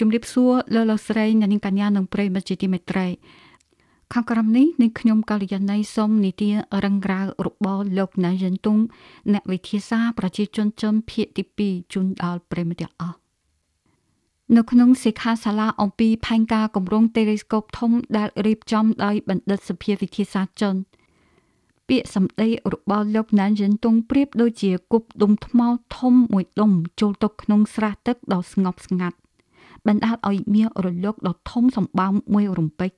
ជំរាបសួរលោកលោកស្រីអ្នកនាងកញ្ញានិងប្រិយមិត្តជាទីមេត្រីខាងក្រមនេះនឹងខ្ញុំកល្យាណីសូមនីតិរងរៅរបស់លោកណាយិនតុងអ្នកវិទ្យាសាស្ត្រប្រជាជនជនភៀកទី2ជូនដល់ប្រិយមិត្តទាំងអស់នៅក្នុងសិក្ខាសាលាអំពីផែនការគម្រោង Telescope ធំដែលរៀបចំដោយបណ្ឌិតសភាវិទ្យាសាស្ត្រជនពាក្យសម្ដីរបស់លោកណានយិនតុងប្រៀបដូចជាគប់ដុំថ្មធំមួយដុំចូលទៅក្នុងស្រះទឹកដ៏ស្ងប់ស្ងាត់ បណ្ដាលឲ្យមានរលកដ៏ធំសម្បើមមួយរំពេច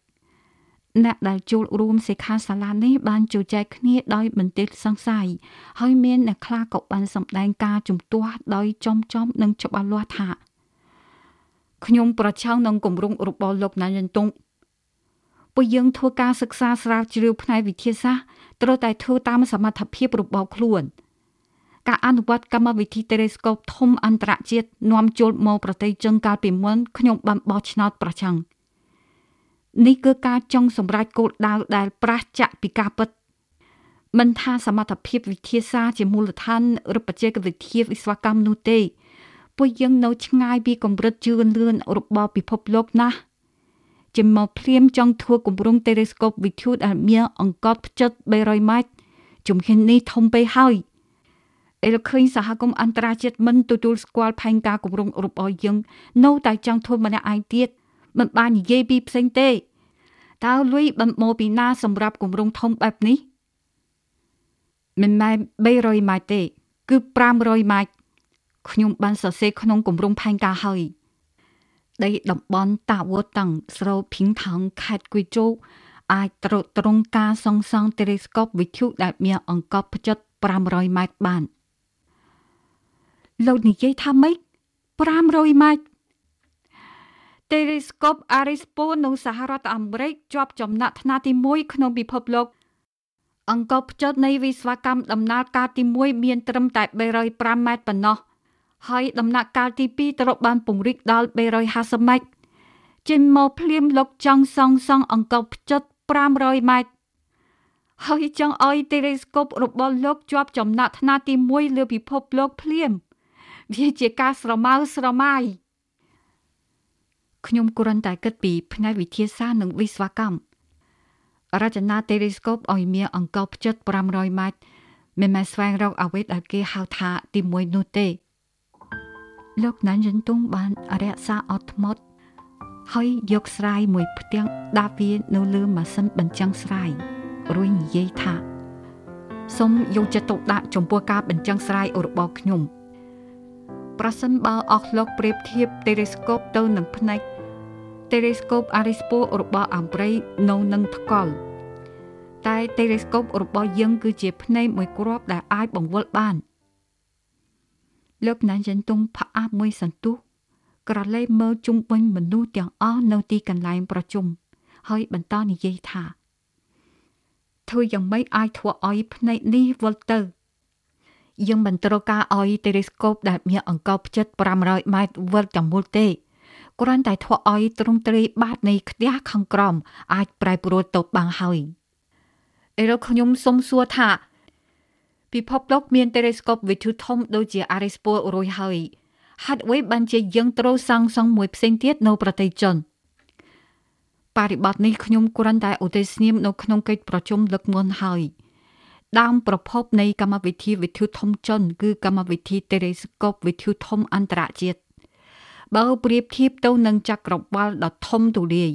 អ្នកដែលចូលរួមសិក្ខាសាលានេះបានជជែកគ្នាដោយបន្ទាបសង្ស័យហើយមានអ្នកខ្លះក៏បានសម្ដែងការជំទាស់ដោយចំចំនិងច្បាស់លាស់ថាខ្ញុំប្រឆាំងនឹងគម្រោងរបស់លោកណានយិនតុងពួកយើងធ្វើការសិក្សាស្រាវជ្រាវផ្នែកវិទ្យាសាស្ត្រត្រូវតែធ្វើតាមសមត្ថភាពរបស់ខ្លួន ការអនុវត្តកម្មវិធី Telescope ធំអន្តរជាតិនាំចូលមកប្រទេសចិនកាលពីមុនខ្ញុំបានបោះឆ្នោតប្រឆាំងនេះគឺការចង់សម្រេចគោលដៅដែលប្រះចាក់ពីការពិតមិនថាសមត្ថភាពវិទ្យាសាស្ត្រជាមូលដ្ឋានឬបច្ចេកវិទ្យាវិស្វកម្មនោះទេពួកយើងនៅឆ្ងាយពីកម្រិតជឿនលឿនរបស់ពិភពលោកណាស់ជាមកភ្លាមចង់ធ្វើគម្រោង telescope វិទ្យុដែលមានអង្កត់ផ្ចិត300ម៉ែត្រជំហាននេះធំពេកហើយ អេលឃើញសហគមន៍អន្តរជាតិមិនទទួលស្គាល់ផែនការគម្រោងរបស់យើងនៅតែចង់ធ្វើម្នាក់ឯងទៀតមិនបាននិយាយពីផ្សេងទេតើលុយបំមកពីណាសម្រាប់គម្រោងធំបែបនេះមិនមែន300ម៉ែត្រទេ គឺ500ម៉ែត្រខ្ញុំបានសរសេរក្នុងគម្រោងផែនការហើយដីតំបន់តាវតាំងស្រូភីងថងខេត្តគួយជោអាចត្រួតត្រងការសង់សង់ telescope វិទ្យុដែលមានអង្កត់ផ្ចិត500ម៉ែត្របាន លោកនិយាយថាម៉េច500ម៉ែត្រ Telescope Arispo នៅសហរដ្ឋអាមេរិកជាប់ចំណាក់ថ្នាក់ទី1ក្នុងពិភពលោក អង្កត់ផ្ចិតនៃវិស្វកម្មដំណើរការទី1មានត្រឹមតែ305ម៉ែត្រប៉ុណ្ណោះហើយដំណាក់កាលទី2ត្រូវបានពង្រីកដល់350ម៉ែត្រចេញមកភ្លាមលោកចង់សង់សង់អង្កត់ផ្ចិត500ម៉ែត្រហើយចង់ឲ្យ telescope របស់លោកជាប់ចំណាក់ថ្នាក់ទី1លើពិភពលោកភ្លាម វាជាការស្រមើស្រម៉ាយខ្ញុំគ្រាន់តែគិតពីផ្នែកវិទ្យាសាស្ត្រនិងវិស្វកម្មរចនា telescope ឲ្យមានអង្កត់ផ្ចិត500ម៉ែត្រមិនមែនស្វែងរកអ្វីដែលគេហៅថាទី1នោះទេ លោកណានយិនតុងបានរក្សាអត់ធ្មត់ហើយយកស្រាយមួយផ្ទាំងដាក់វានៅលើម៉ាស៊ីនបញ្ចាំងស្រាយរួចនិយាយថាសូមយកចិត្តទុកដាក់ចំពោះការបញ្ចាំងស្រាយរបស់ខ្ញុំ ប្រសិនបើអស់លោកប្រៀបធៀប telescope ទៅនឹងភ្នែក telescope Arispo របស់អង់គ្លេសនៅនឹងថ្កល់តែ telescope របស់យើងគឺជាភ្នែកមួយគ្រាប់ដែលអាចបង្វិលបានលោកណានចិនតុងផាអាមួយសន្ទុះក្រឡេកមើលជុំវិញមនុស្សទាំងអស់នៅទីកន្លែងប្រជុំហើយបន្តនិយាយថាធ្វើយ៉ាងម៉េចអាចធ្វើឲ្យភ្នែកនេះវិលទៅ យើងមិនត្រូវការឲ្យ telescope ដែលមានអង្កត់ផ្ចិត500ម៉ែត្រវិលទាំងមូលទេគ្រាន់តែធ្វើឲ្យទ្រង់ទ្រាយបាតនៃខ្ទះខាងក្រោមអាចប្រែប្រួលទៅបានហើយអេរ៉ូខ្ញុំសុំសួរថាពិភពលោកមាន telescope វិទ្យុធំដូចជា Arispo រួចហើយហេតុអ្វីបានជាយើងត្រូវសាងសង់មួយផ្សេងទៀតនៅប្រទេសចិនបរិបត្តិនេះខ្ញុំគ្រាន់តែឧទ្ទិសនាមនៅក្នុងកិច្ចប្រជុំលើកមុនហើយ ដើមប្រភពនៃកម្មវិធីវិទ្យុធំចិនគឺកម្មវិធី Telescope វិទ្យុធំអន្តរជាតិបើប្រៀបធៀបទៅនឹងចក្រវាឡដ៏ធំទូលាយ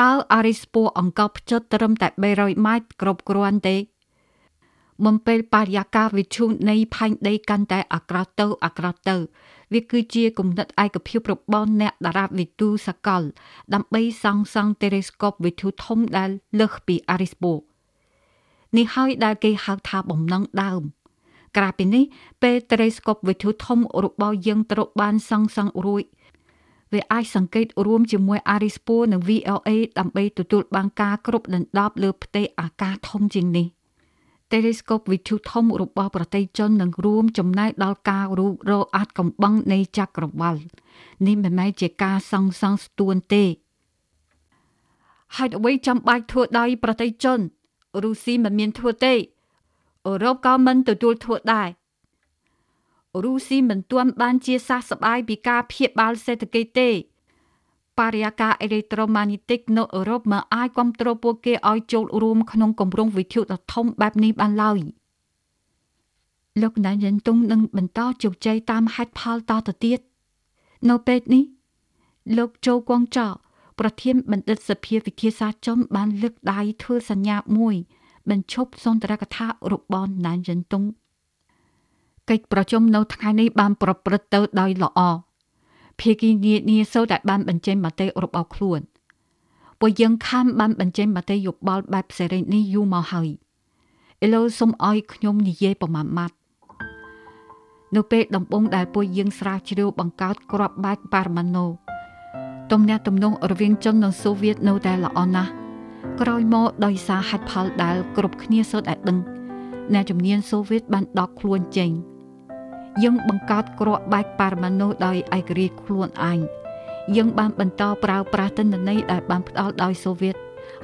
តើ Arispo អង្គផ្ចិតត្រឹមតែ300ម៉ែត្រគ្រប់គ្រាន់ទេបំពេលបរិយាកាសវិទ្យុនៃផែនដីកាន់តែអាក្រក់ទៅអាក្រក់ទៅវាគឺជាគំនិតឯកភាពរបស់អ្នកតារាវិទូសកល ដើម្បីសង់សង់ telescope វិទ្យុធំដែលលើសពី Arispo នេះហើយដែលគេហៅថាបំណងដើមក្រៅពីនេះពេល telescope វិទ្យុធំរបស់យើងត្រូវបានសង់សង់រួចវាអាចសង្កេតរួមជាមួយ Arispo និង VLA ដើម្បីទទួលបានការគ្រប់ដណ្ដប់លើផ្ទៃអាកាសធំជាងនេះ telescope វិទ្យុធំរបស់ប្រទេសចិននឹងរួមចំណែកដល់ការរូបរកអាចកំបាំងនៃចក្រវាឡនេះមិនមែនជាការសង់សង់ស្ទួនទេហេតុអ្វីចាំបាច់ធ្វើដោយប្រទេសចិន រុស្ស៊ីមិនមានធ្វើទេអឺរ៉ុបក៏មិនទទួលធ្វើដែររុស្ស៊ីមិនទាន់បានជាសះស្បើយពីការភៀសបាលសេដ្ឋកិច្ចទេបរិយាកាសអេឡិត្រូម៉ាញេទិកនៅអឺរ៉ុបមិនអាចគ្រប់គ្រងពួកគេឲ្យចូលរួមក្នុងគម្រោងវិទ្យុដ៏ធំបែបនេះបានឡើយលោកណានយិនតុងនឹងបន្តជោគជ័យតាមហេតុផលតទៅទៀតនៅពេលនេះ លោកជោគងចោ ប្រធានបណ្ឌិតសភាវិទ្យាសាស្ត្រចំបានលើកដៃធ្វើសញ្ញាមួយ បញ្ឈប់សន្ទរកថារបស់ណានយិនតុងកិច្ចប្រជុំនៅថ្ងៃនេះបានប្រព្រឹត្តទៅដោយល្អភាគីនានាសូតែបានបញ្ចេញមតិរបស់ខ្លួនពួកយើងខាំបានបញ្ចេញមតិយោបល់បែបសេរីនេះយូរមកហើយឥឡូវសូមឲ្យខ្ញុំនិយាយប្រមាណម៉ាត់នៅពេលដំបូងដែលពួកយើងស្រាវជ្រាវបង្កើតក្របបែកប៉ារ៉ាម៉ាណូ ទំនាក់ទំនងរវាងចិននិងសូវៀតនៅតែល្អណាស់ក្រោយមកដោយសារហេតុផលដែលគ្រប់គ្នាសូត្រតែដឹងអ្នកជំនាញសូវៀតបានដកខ្លួនចេញយើងបង្កើតគ្រាប់បែកប៉ារ៉ាម៉ាណូដោយឯករាជ្យខ្លួនឯងយើងបានបន្តប្រើប្រាស់ទិន្នន័យដែលបានផ្ដល់ដោយសូវៀត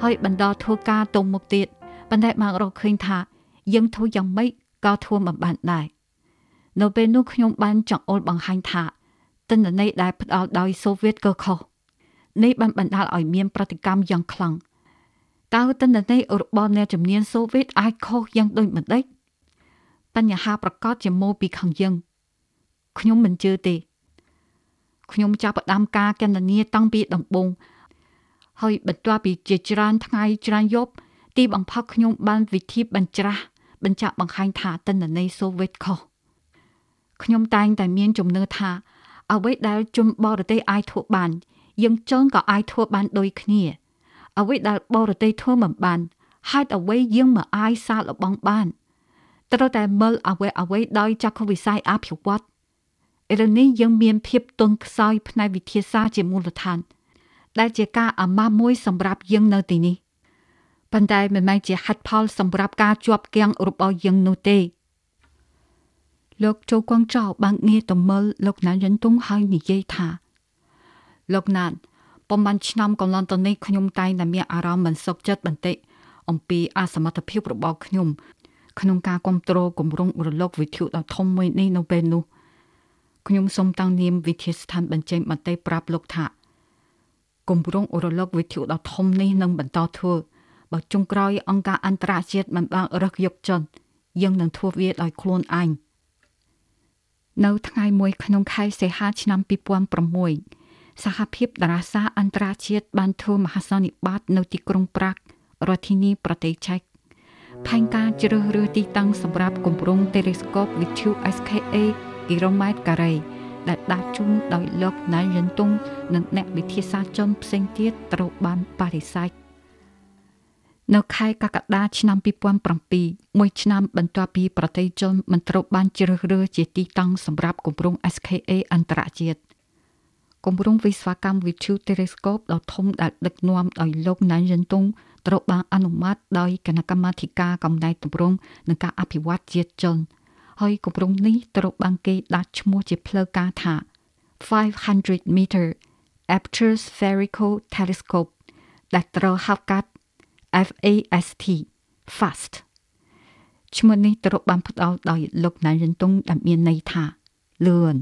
ហើយបន្តធ្វើការទៅមុខទៀតប៉ុន្តែមករកឃើញថា យើងធ្វើយ៉ាងម៉េចក៏ធ្វើមិនបានដែរនៅពេលនោះខ្ញុំបានចង្អុលបង្ហាញថាទិន្នន័យដែលផ្ដល់ដោយសូវៀតក៏ខុស នេះបានបណ្ដាលឲ្យមានប្រតិកម្មយ៉ាងខ្លាំងតើទិន្នន័យរបស់អ្នកជំនាញសូវៀតអាចខុសយ៉ាងដូចម្ដេចបញ្ហាប្រកបជាមកពីខាងយើងខ្ញុំមិនជឿទេខ្ញុំចាប់ផ្ដើមការកណនាតាំងពីដំបូងហើយបន្ទាប់ពីជាច្រើនថ្ងៃច្រើនយប់ទីបំផុតខ្ញុំបានវិធីបញ្ច្រាស់បញ្ជាក់បង្ហាញថាតនន័យសូវេតខុសខ្ញុំតែងតែមានជំនឿថាអ្វីដែលជនបរទេសអាចធ្វើបាន យើងចង់ក៏អាចធ្វើបានដូចគ្នា អ្វីដែលបរទេសធ្វើមិនបានហេតុអ្វីយើងមិនអាចសាកល្បងបានត្រូវតែមើលអ្វីអ្វីដោយចក្ខុវិស័យអភិវឌ្ឍឥឡូវនេះយើងមានភាពទន់ខ្សោយផ្នែកវិទ្យាសាស្ត្រជាមូលដ្ឋាន ដែលជាការអាម៉ាស់មួយសម្រាប់យើងនៅទីនេះប៉ុន្តែមិនមែនជាហេតុផលសម្រាប់ការជាប់គាំងរបស់យើងនោះទេលោកជូកងចៅបានងាកទៅមើលលោកណានយិនតុងហើយនិយាយថា លោកណានប៉ុន្មានឆ្នាំកន្លងទៅនេះខ្ញុំតែងតែមានអារម្មណ៍មិនសុខចិត្តបន្តិចអំពីអសមត្ថភាពរបស់ខ្ញុំ ក្នុងការគ្រប់គ្រងគម្រោងរលកវិទ្យុដ៏ធំមួយនេះនៅពេលនោះខ្ញុំសូមតាំងនាមវិទ្យាស្ថានបញ្ចេញមតិប្រាប់លោកថាគម្រោងរលកវិទ្យុដ៏ធំនេះនឹងបន្តធ្វើបើចុងក្រោយអង្គការអន្តរជាតិមិនបានរកយកចិនយើងនឹងធ្វើវាដោយខ្លួនឯងនៅថ្ងៃមួយក្នុងខែសីហាឆ្នាំ2006 សហភាពតារាសាអន្តរជាតិបានធ្វើមហាសន្និបាតនៅទីក្រុងប្រាករដ្ឋធានីប្រទេសឆែកផែនការជ្រើសរើសទីតាំងសម្រាប់គម្រោង Telescope វិទ្យុ SKA គីឡូម៉ែត្រការ៉េដែលដាច់ជូនដោយលោកណៃយិនតុងនិងអ្នកវិទ្យាសាស្ត្រជនផ្សេងទៀតត្រូវបានបដិសេធនៅខែកក្កដាឆ្នាំ2007មួយឆ្នាំបន្ទាប់ពីប្រទេសជនមិនត្រូវបានជ្រើសរើសជាទីតាំងសម្រាប់គម្រោង SKA អន្តរជាតិ គម្រោងវិស្វកម្មវិទ្យុ Telescope ដ៏ធំដែលដឹកនាំដោយលោកណានយិនតុងត្រូវបានអនុម័តដោយគណៈកម្មាធិការកំណែទម្រង់និងការអភិវឌ្ឍជាតិជនហើយគម្រោងនេះត្រូវបានគេដាក់ឈ្មោះជាផ្លូវការថា500 meter aperture spherical telescope ដែលត្រូវហៅកាត់ FAST fast ឈ្មោះនេះត្រូវបានផ្ដល់ដោយលោកណានយិនតុងដែលមានន័យថាលឿន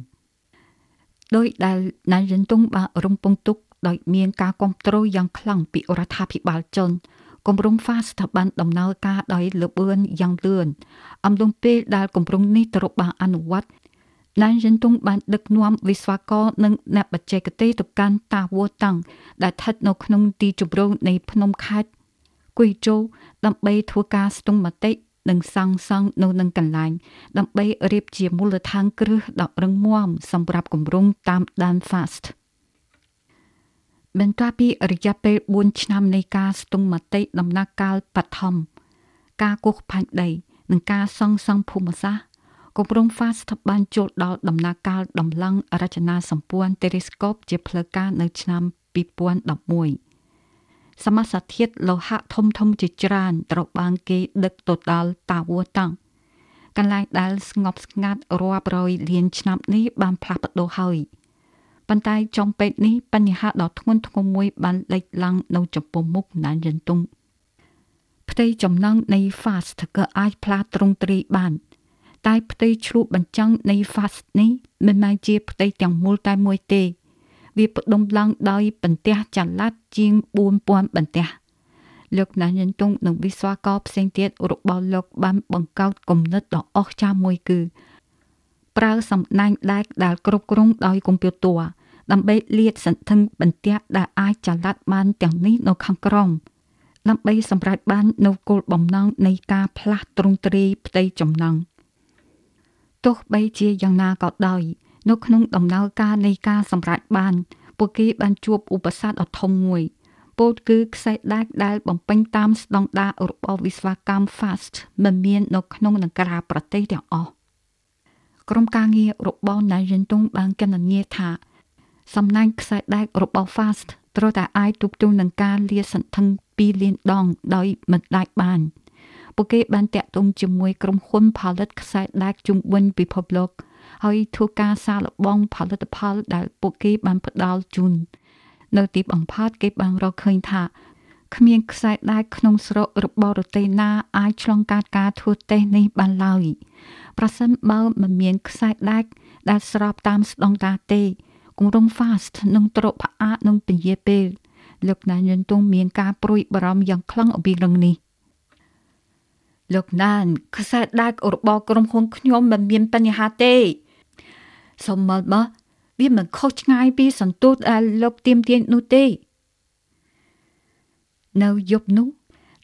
ដោយដែលណានយិនតុងបានរំពឹងទុកដោយមានការគ្រប់គ្រងយ៉ាងខ្លាំងពីរដ្ឋាភិបាលចិនគម្រោង FAST ស្ថាប័នដំណើរការដោយលបឿនយ៉ាងលឿនអំឡុងពេលដែលគម្រោងនេះត្រូវបានអនុវត្តណានយិនតុងបានដឹកនាំវិស្វករនិងអ្នកបច្ចេកទេសទៅកាន់តាវ៉ូតាំងដែលស្ថិតនៅក្នុងទីជម្រកនៃភ្នំខេត្តគុយជូដើម្បីធ្វើការស្ទង់មតិ និងសាងសង់នៅនឹងកន្លែងដើម្បីរៀបជាមូលដ្ឋានគ្រឹះដ៏រឹងមាំសម្រាប់គម្រោងតាមដាន FAST បន្ទាប់ពីរយៈពេល4ឆ្នាំនៃការស្ទង់មតិដំណាក់កាលបឋមការគូសផែនដី និងការសង់សង់ភូមិសាស្ត្រគម្រោង FAST បានចូលដល់ដំណាក់កាលដំឡើងរចនាសម្ព័ន្ធ Telescope ជាផ្លូវការនៅឆ្នាំ2011 សមាសធាតុលោហៈធំធំជាច្រើនត្រូវបានគេដឹកទៅដល់តាវ៉ូតាំងកន្លែងដែលស្ងប់ស្ងាត់រាប់រយលានឆ្នាំនេះបានផ្លាស់ប្ដូរហើយ។ប៉ុន្តែចំពេកនេះបញ្ហាដ៏ធ្ងន់ធ្ងរមួយបានលេចឡើងនៅចំពោះមុខណានយិនតុងផ្ទៃចំណងនៃ fast ក៏អាចផ្លាស់ត្រង់ត្រីបាន តែផ្ទៃឆ្លុះបញ្ចាំងនៃ fast នេះមិនមែនជាផ្ទៃទាំងមូលតែមួយទេ វាផ្ដុំឡើងដោយបន្ទះចល័តជាង4000បន្ទះលោកណានយន្ទងនិងវិស្វករផ្សេងទៀតរបស់លោកបានបង្កើតគំនិតដ៏អស្ចារ្យមួយគឺ ប្រើសំណាញ់ដែកដែលគ្រប់គ្រងដោយកុំព្យូទ័រដើម្បីលាតសន្ធឹងបន្ទះដែលអាចចល័តបានទាំងនេះនៅខាងក្រោមដើម្បីសម្រេចបាននូវគោលបំណងនៃការផ្លាស់ទ្រង់ទ្រាយផ្ទៃចំណងទោះបីជាយ៉ាងណាក៏ដោយ នៅក្នុងដំណើរការនៃការសម្រេចបាន ពួកគេបានជួបឧបសគ្គដ៏ធំមួយពោលគឺខ្សែដាច់ដែលបំពេញតាមស្តង់ដាររបស់វិស្វកម្ម FAST មិនមាននៅក្នុងនគរប្រទេសទាំងអស់ក្រុមការងាររបស់ណៃយិនតុងបានកណនាថា សំណាញ់ខ្សែដែករបស់ FAST ត្រូវតែអាចទប់ទល់នឹងការលាសន្ធឹង2លានដងដោយមិនដាច់បាន ពួកគេបានតាក់ទងជាមួយក្រុមហ៊ុនផលិតខ្សែដែកជុំវិញពិភពលោក ហើយធ្វើការសាកល្បងផលិតផលដែលពួកគេបានផ្ដល់ជូននៅទីបំផុតគេបានរកឃើញថាគ្មានខ្សែដែកក្នុងស្រុករបស់រទេណាអាចឆ្លងកាត់ការធ្វើតេស្តនេះបានឡើយប្រសិនបើមិនមានខ្សែដែកដែលស្របតាមស្តង់ដារទេគម្រោង fast នឹងត្រកផ្អាកនឹងពញាពេលលោកណានយន្តងមានការព្រួយបារម្ភយ៉ាងខ្លាំងអំពីរឿងនេះ លោកណានខ្សែដែករបស់ក្រុមហ៊ុនខ្ញុំមិនមានបញ្ហាទេសូមមើលមកវាមិនខុសឆ្ងាយពីសន្ទុះដែលលោកទៀមទាញនោះទេនៅយប់នោះ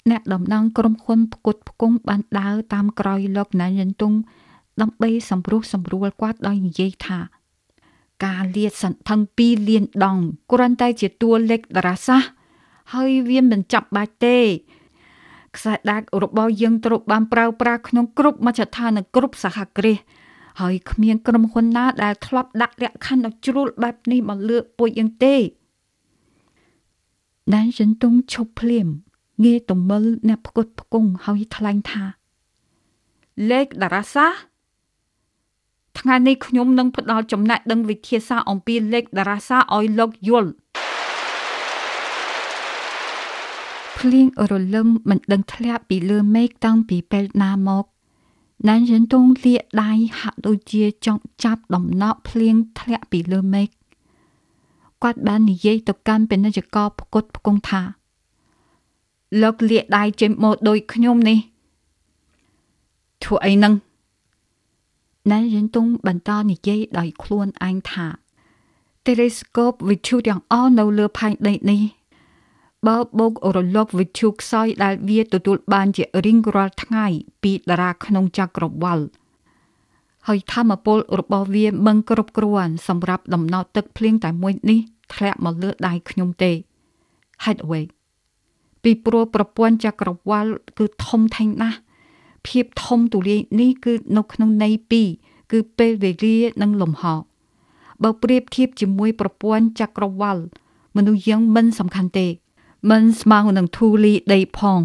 អ្នកតំណាងក្រុមហ៊ុនផ្គត់ផ្គង់បានដើរតាមក្រោយលោកណានយន្តងដើម្បីសម្រុះសម្រួលគាត់ដោយនិយាយថា ការលាតសន្ធឹង2លានដងគ្រាន់តែជាតួលេខតារាសាស្ត្រហើយវាមិនចាប់បាច់ទេ ខ្សែដាច់របស់យើងត្រូវបានប្រើប្រាស់ក្នុងគ្រប់មជ្ឈដ្ឋាននិងគ្រប់សហគ្រាសហើយគ្មានក្រុមហ៊ុនណាដែលធ្លាប់ដាក់លក្ខខណ្ឌដ៏ជ្រុលបែបនេះមកលើពួកយើងទេដានចិនតុងឈប់ភ្លាមងាយទំមិលអ្នកផ្គត់ផ្គង់ហើយថ្លែងថា លេខតារាសាស្ត្រថ្ងៃនេះខ្ញុំនឹងផ្ដល់ចំណេះដឹងវិទ្យាសាស្ត្រអំពីលេខតារាសាស្ត្រឲ្យលោកយល់ ភ្លៀងរលឹមមិនដឹងធ្លាក់ពីលើមេឃតាំងពីពេលណាមកណានយិនតុងលាកដៃហាក់ដូចជាចង់ចាប់ដំណក់ភ្លៀងធ្លាក់ពីលើមេឃគាត់បាននិយាយទៅកាន់ពាណិជ្ជករផ្គត់ផ្គង់ថាលោកលាកដៃចេញមកដូចខ្ញុំនេះធ្វើអីនឹងណែយិនតុងបន្តនិយាយដោយខ្លួនឯងថាតេលេស្កូបវិទ្យុទាំងអស់នៅលើផែនដីនេះ បើបូករលកវិទ្យុខ្សោយដែលវាទទួលបានជារៀងរាល់ថ្ងៃពីតារាក្នុងចក្រវាលហើយធម្មពលរបស់វាមិនគ្រប់គ្រាន់សម្រាប់ដំណោតទឹកភ្លៀងតែមួយនេះធ្លាក់មកលើដៃខ្ញុំទេហេតុអ្វីពីព្រោះប្រព័ន្ធចក្រវាលគឺធំធេងណាស់ភាពធំទូលាយនេះគឺនៅក្នុងន័យពីរគឺពេលវេលានិងលំហបើប្រៀបធៀបជាមួយប្រព័ន្ធចក្រវាលមនុស្សយើងមិនសំខាន់ទេ មិនស្មើនឹងធូលីដីផង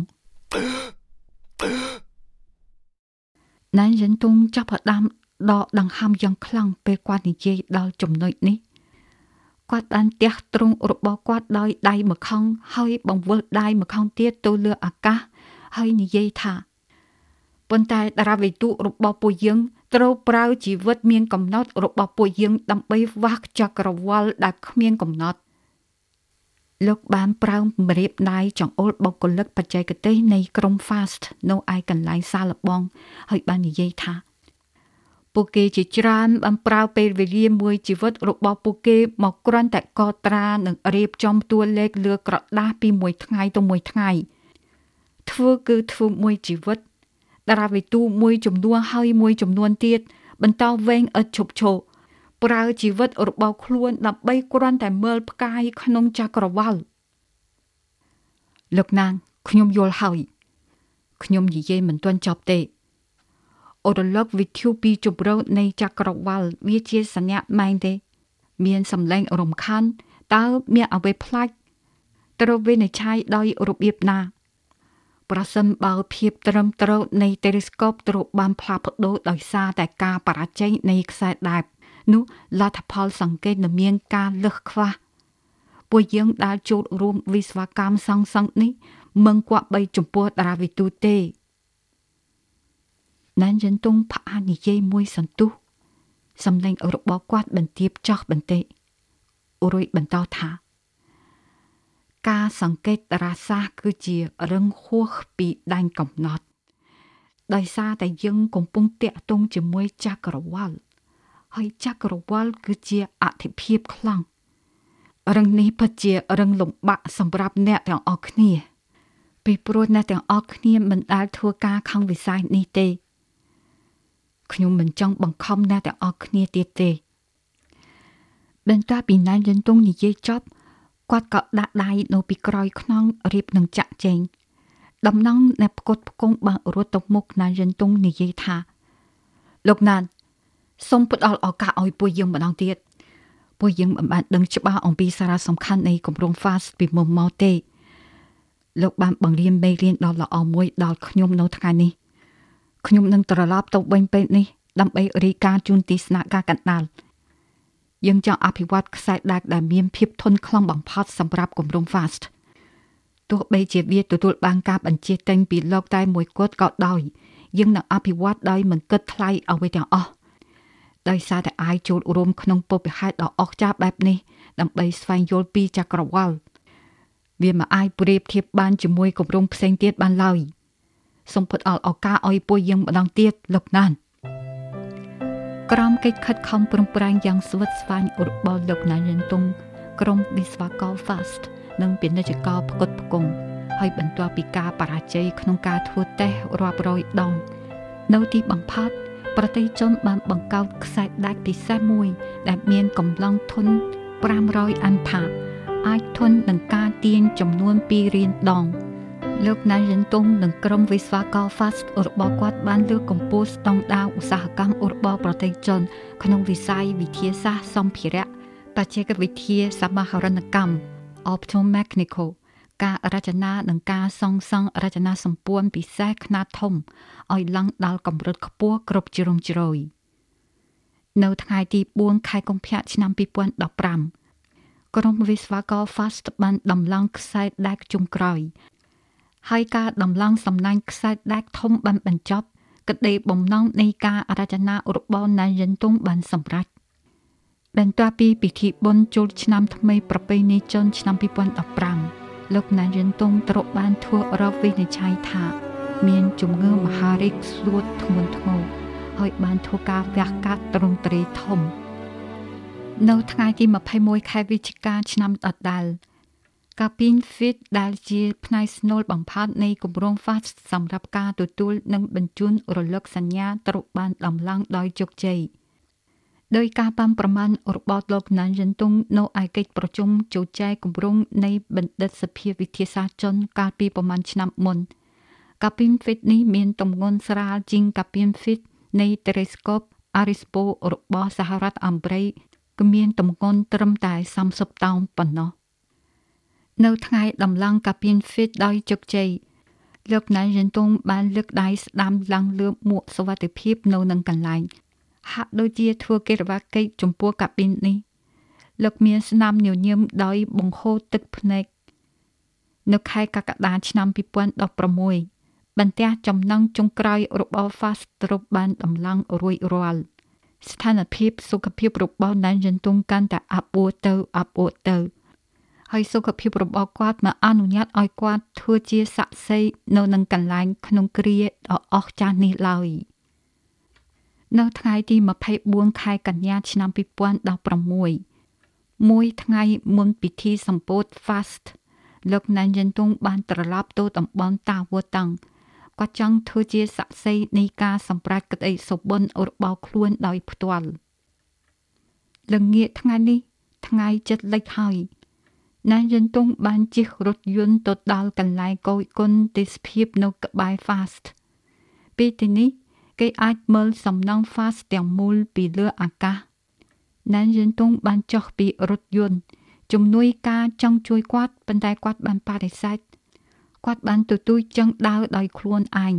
ណានយិនតុងចាប់ផ្ដើមដកដង្ហើមយ៉ាងខ្លាំងពេលគាត់និយាយដល់ចំណុចនេះគាត់បានទះទ្រង់របស់គាត់ដោយដៃម្ខាងហើយបង្វិលដៃម្ខាងទៀតទៅលើអាកាសហើយនិយាយថាប៉ុន្តែតារាវិទូរបស់ពួកយើងត្រូវប្រើជីវិតមានកំណត់របស់ពួកយើងដើម្បីវាស់ចក្រវាលដែលគ្មានកំណត់ លោកបានប្រើម្រាបដៃចង្អុលបុគ្គលិកបច្ចេកទេសនៃក្រុម Fast នៅឯកន្លែងសាឡបង ហើយបាននិយាយថាពួកគេជាច្រើនបានប្រើពេលវេលាមួយជីវិតរបស់ពួកគេមកគ្រាន់តែកត់ត្រានិងរៀបចំតួលេខលើក្រដាសពីមួយថ្ងៃទៅមួយថ្ងៃធ្វើគឺធ្វើមួយជីវិតតារាវិទូមួយចំនួនហើយមួយចំនួនទៀតបន្តវែងឥតឈប់ឈរ ប្រើជីវិតរបស់ខ្លួនដើម្បីគ្រាន់តែមើលផ្កាយក្នុងចក្រវាលលោកណាងខ្ញុំយល់ហើយខ្ញុំនិយាយមិនទាន់ចប់ទេអូរឡុកវិទ្យុពីជម្រៅនៃចក្រវាលវាជាសញ្ញាម៉ែងទេ មានសម្លេងរំខានតើមានអ្វីផ្លាច់ត្រូវវិនិច្ឆ័យដោយរបៀបណា ប្រសិនបើភាពត្រឹមត្រូវនៃតេលេស្កូបត្រូវបានផ្លាស់ប្ដូរដោយសារតែការបរាជ័យនៃខ្សែដែប នោះលទ្ធផលសង្កេតនឹងមានការលឹះខ្វះពួកយើងដែលចូលរួមវិស្វកម្មសង្សឹងនេះមិនគប្បីចំពោះតារាវិទូទេណានយន្តងផ្អាកនិយាយមួយសន្ទុះសំឡេងរបស់គាត់បន្ទាបចោះបន្តិចរួយបន្តថាការសង្កេតតារាសាស្ត្រគឺជារឹងហួសពីដែនកំណត់ដោយសារតែយើងកំពុងតាក់ទងជាមួយចក្រវាល ហើយចក្រវាលគឺជាអធិភាពខ្លាំងរឹងនេះពិតជារឹងលំបាកសម្រាប់អ្នកទាំងអស់គ្នា ពីព្រោះអ្នកទាំងអស់គ្នាមិនដែលធ្វើការខំវិស័យនេះទេខ្ញុំមិនចង់បង្ខំអ្នកទាំងអស់គ្នាទៀតទេបន្ទាប់ពីណានយន្តងនិយាយចប់គាត់ក៏ដាក់ដៃនៅពីក្រោយខ្នងរៀបនឹងចាក់ចែងដំណងអ្នកផ្គត់ផ្គង់បានរត់ទៅមុខណានយន្តងនិយាយថាលោកណាន សូមផ្ដល់ឱកាសឲ្យពួកយើងម្ដងទៀតពួកយើងមិនបានដឹងច្បាស់អំពីសារៈសំខាន់នៃគម្រោង Fast ពីមុនមកទេលោកបានបង្រៀនមេរៀនដ៏ល្អមួយដល់ខ្ញុំនៅថ្ងៃនេះខ្ញុំនឹងត្រឡប់ទៅវិញពេលនេះដើម្បីរីកាជូនទីស្នាក់ការកណ្ដាលយើងចង់អភិវឌ្ឍខ្សែដាច់ដែលមានភាពធន់ខ្លាំងបំផុតសម្រាប់គម្រោង Fast ទោះបីជាវាទទួលបានការបញ្ជាទិញពីលោកតែមួយគត់ក៏ដោយយើងនឹងអភិវឌ្ឍដោយមិនគិតថ្លៃអ្វីទាំងអស់ ដោយសារតែអាយចូលរួមក្នុងពុព្វហេតុដ៏អស្ចារ្យបែបនេះដើម្បីស្វែងយល់ពីចក្រវាលវាមិនអាចប្រៀបធៀបបានជាមួយគម្រោងផ្សេងទៀតបានឡើយសូមពុតអល់ឱកាសឲ្យពួកយើងម្ដងទៀតលោកណានក្រមកិច្ចខិតខំប្រឹងប្រែងយ៉ាងស្វិតស្វាញរបស់លោកណានយិនតុងក្រុមវិស្វករ Fast និងពាណិជ្ជករផ្គត់ផ្គង់ហើយបន្ទាប់ពីការបរាជ័យក្នុងការធ្វើតេស្តរាប់រយដង នៅទីបំផុត ប្រទេសជនបានបង្កើតខ្សែដាច់ពិសេសមួយ ដែលមានកម្លាំងធន់500អានផាអាចធន់នឹងការទាញចំនួន2រៀនដង លោកណាយិនតុងនិងក្រុមវិស្វករ Fast របស់គាត់បានលើកកម្ពស់ស្តង់ដារឧស្សាហកម្មរបស់ប្រទេសជន ក្នុងវិស័យវិទ្យាសាស្ត្រសម្ភារៈបច្ចេកវិទ្យាសមាហរណកម្ម Optomechanical ការរចនានិងការសង់សង់រចនាសម្ព័ន្ធពិសេសខ្នាតធំឲ្យឡើងដល់កម្រិតខ្ពស់គ្រប់ជ្រុងជ្រោយនៅថ្ងៃទី4ខែកុម្ភៈឆ្នាំ2015ក្រុមវិស្វករ Fast បានដំឡើងខ្សែដែកជុំក្រោយហើយការដំឡើងសំណាញ់ខ្សែដែកធំបានបញ្ចប់ក្តីបំណងនៃការរចនារបស់ណាយិនតុងបានសម្រេចបន្ទាប់ពីពិធីបុណ្យចូលឆ្នាំថ្មីប្រពៃណីចិនឆ្នាំ2015 លោកណាយិនតុងត្រូវបានធ្វើរកវិនិច្ឆ័យថា មានជំងឺមហារីកស្រួតធ្ងន់ធ្ងរហើយបានធ្វើការវះកាត់ទ្រង់ទ្រាយធំ នៅថ្ងៃទី21ខែវិច្ឆិកាឆ្នាំដដែលកាពីន Fit ដែលជា ផ្នែកស្នូលបំផុតនៃគម្រោង Fast សម្រាប់ការទទួលនិងបញ្ជូនរលកសញ្ញាត្រូវបានដំឡើងដោយជោគជ័យ។ ដោយការប៉ាំប្រមាណរបស់លោកណានយិនតុងនៅឯកិច្ចប្រជុំជជែកគម្រោងនៃបណ្ឌិតសភាវិទ្យាសាស្ត្រជនកាលពីប្រមាណឆ្នាំមុនកាពីន Fit នេះមានទម្ងន់ស្រាលជាងកាពីន Fit នៃ Telescope Arispo របស់សហរដ្ឋអាមេរិកគឺមានទម្ងន់ត្រឹមតែ30តោនប៉ុណ្ណោះនៅថ្ងៃដំឡើងកាពីន Fit ដោយជោគជ័យលោកណានយិនតុងបានលើកដៃស្ដាំឡើងលើមួកសវត្ថិភាពនៅនឹងកន្លែង ហាក់ដូចជាធ្វើកិច្ចវកិច្ចចំពោះកាប៊ីននេះលោកមានស្នាមញញឹមដោយបង្ហូរទឹកភ្នែកនៅខែកក្កដាឆ្នាំ2016បន្ទះចំណងចុងក្រោយរបស់ Fast ត្រូវបានដំឡើងរួចរាល់ស្ថានភាពសុខភាពរបស់ណានយន្តងកាន់តែអាប់អួរទៅអាប់អួរទៅហើយសុខភាពរបស់គាត់មកអនុញ្ញាតឲ្យគាត់ធ្វើជាស័ក្តិសិទ្ធិនៅនឹងកន្លែងក្នុងគ្រាដ៏អស្ចារ្យនេះឡើយ។ នៅថ្ងៃទី24ខែកញ្ញាឆ្នាំ2016មួយថ្ងៃមុនពិធីសម្ពោធ Fast លោកណានយិនតុងបានត្រឡប់ទៅតំបន់តាវតាំងគាត់ចង់ធ្វើជាសាក្សីនៃការសម្រេចក្តីសុបិនរបស់ខ្លួនដោយផ្ទាល់ល្ងាចថ្ងៃនេះ ថ្ងៃចិត្តលិចហើយណានយិនតុងបានជិះរថយន្តទៅដល់កន្លែងកោយគុណទេសភាពនៅក្បែរ Fast ពីទីនេះ គេអាចមើលសំណង់ fast ទាំងមូលពីលើអាកាសណានយិនតុងបានចុះពីរថយន្តជំនួយការចង់ជួយគាត់ប៉ុន្តែគាត់បានបដិសេធគាត់បានទទូចចង់ដើរដោយខ្លួនឯង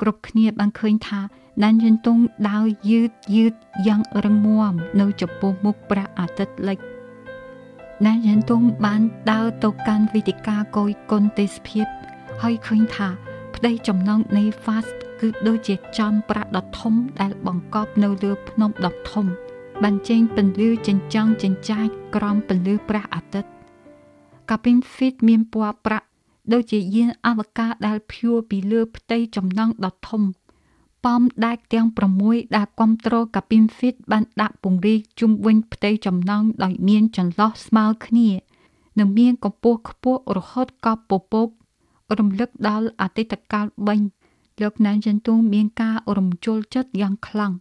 គ្រប់គ្នាបានឃើញថាណានយិនតុងដើរយឺតយឺតយ៉ាងរឹងមាំនៅចំពោះមុខព្រះអាទិត្យលិចណានយិនតុងបានដើរទៅកាន់វេទិកាកយគុណទេសភាពហើយឃើញថា ប្តីចំណងនៃ fast គឺដូចជាចំប្រាក់ដ៏ធំដែលបង្កប់នៅលើភ្នំដ៏ធំបានចេញពន្លឺចិញ្ចឹងចិញ្ចាចក្រំពន្លឺព្រះអាទិត្យកាប៊ីនហ្វីតមានពណ៌ប្រាក់ដូចជាយានអវកាសដែលភួរពីលើផ្ទៃចំណងដ៏ធំប៉មដែកទាំង6ដែលគ្រប់គ្រងកាប៊ីនហ្វីតបានដាក់ពង្រីកជុំវិញផ្ទៃចំណងដោយមានចន្លោះស្មើគ្នានិងមានកម្ពស់ខ្ពស់រហូតកប់ពពករំលឹកដល់អតីតកាលបិញ លោកណានចិនទុងមានការរំជុលចិត្តយ៉ាងខ្លាំង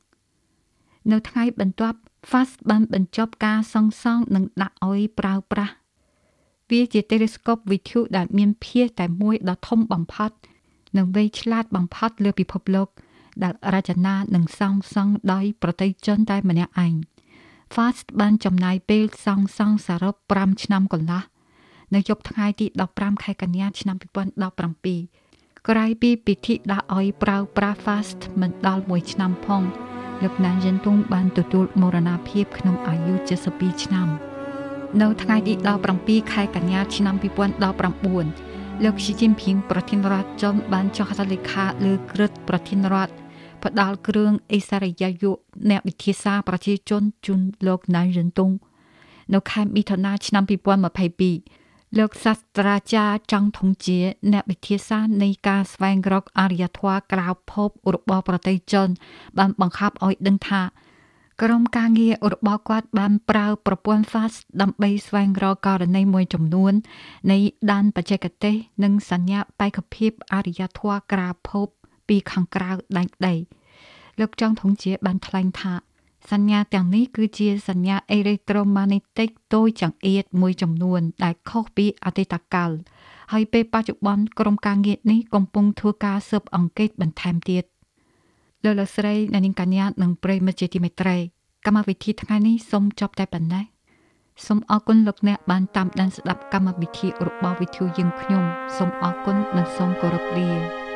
នៅថ្ងៃបន្ទាប់ Fast បានបញ្ចប់ការសង់សង់និងដាក់ឲ្យប្រើប្រាស់វាជា telescope វិទ្យុដែលមានភាសតែមួយដ៏ធំបំផុតនិងវៃឆ្លាតបំផុតលើពិភពលោក ដែលរចនានិងសង់សង់ដោយប្រតិជនតែម្នាក់ឯង Fast បានចំណាយពេលសង់សង់សរុប5ឆ្នាំកន្លះនៅយប់ថ្ងៃទី15ខែកញ្ញាឆ្នាំ2017 ក្រោយពីពិធីដាក់ឲ្យប្រើប្រាស់ Fast មិនដល់1ឆ្នាំផងលោកណានយិនតុងបានទទួលមរណភាពក្នុងអាយុ72ឆ្នាំ នៅថ្ងៃទី17ខែកញ្ញាឆ្នាំ2019លោកស៊ីជីនភីងប្រធានរដ្ឋចុនបានចុះហត្ថលេខាលើក្រឹត្យប្រធានរដ្ឋផ្ដាល់គ្រឿងអេសារិយាយុអ្នកវិទ្យាសាស្ត្រប្រជាជនជូនលោកណានយិនតុងនៅខែមិថុនាឆ្នាំ2022 លោកសាស្ត្រាចារ្យចង់ធំជា អ្នកវិទ្យាសាស្ត្រនៃការស្វែងរកអរិយធម៌ក្រៅភពរបស់ប្រទេសចិនបានបង្ហាប់ឲ្យដឹងថាក្រុមការងាររបស់គាត់បានប្រើប្រព័ន្ធ FAST ដើម្បីស្វែងរកករណីមួយចំនួន នៃដានបច្ចេកទេស និងសញ្ញាបេក្ខភាពអរិយធម៌ក្រៅភពពីខាងក្រៅដែកដីលោកចង់ធំជាបានថ្លែងថា សញ្ញាទាំងនេះគឺជាសញ្ញាអេឡិចត្រូម៉ាណេទិកតូចចង្អៀតមួយចំនួន ដែលខុសពីអតីតកាលហើយពេលបច្ចុប្បន្នក្រុមការងារនេះកំពុងធ្វើការស៊ើបអង្កេតបន្ថែមទៀតលោកលោកស្រីអ្នកនាងកញ្ញានិងប្រិយមិត្តជាទីមេត្រីកម្មវិធីថ្ងៃនេះសូមចប់តែប៉ុណ្ណេះសូមអរគុណលោកអ្នកបានតាមដានស្ដាប់កម្មវិធីរបស់វិទ្យុយើងខ្ញុំសូមអរគុណនិងសូមគោរពលា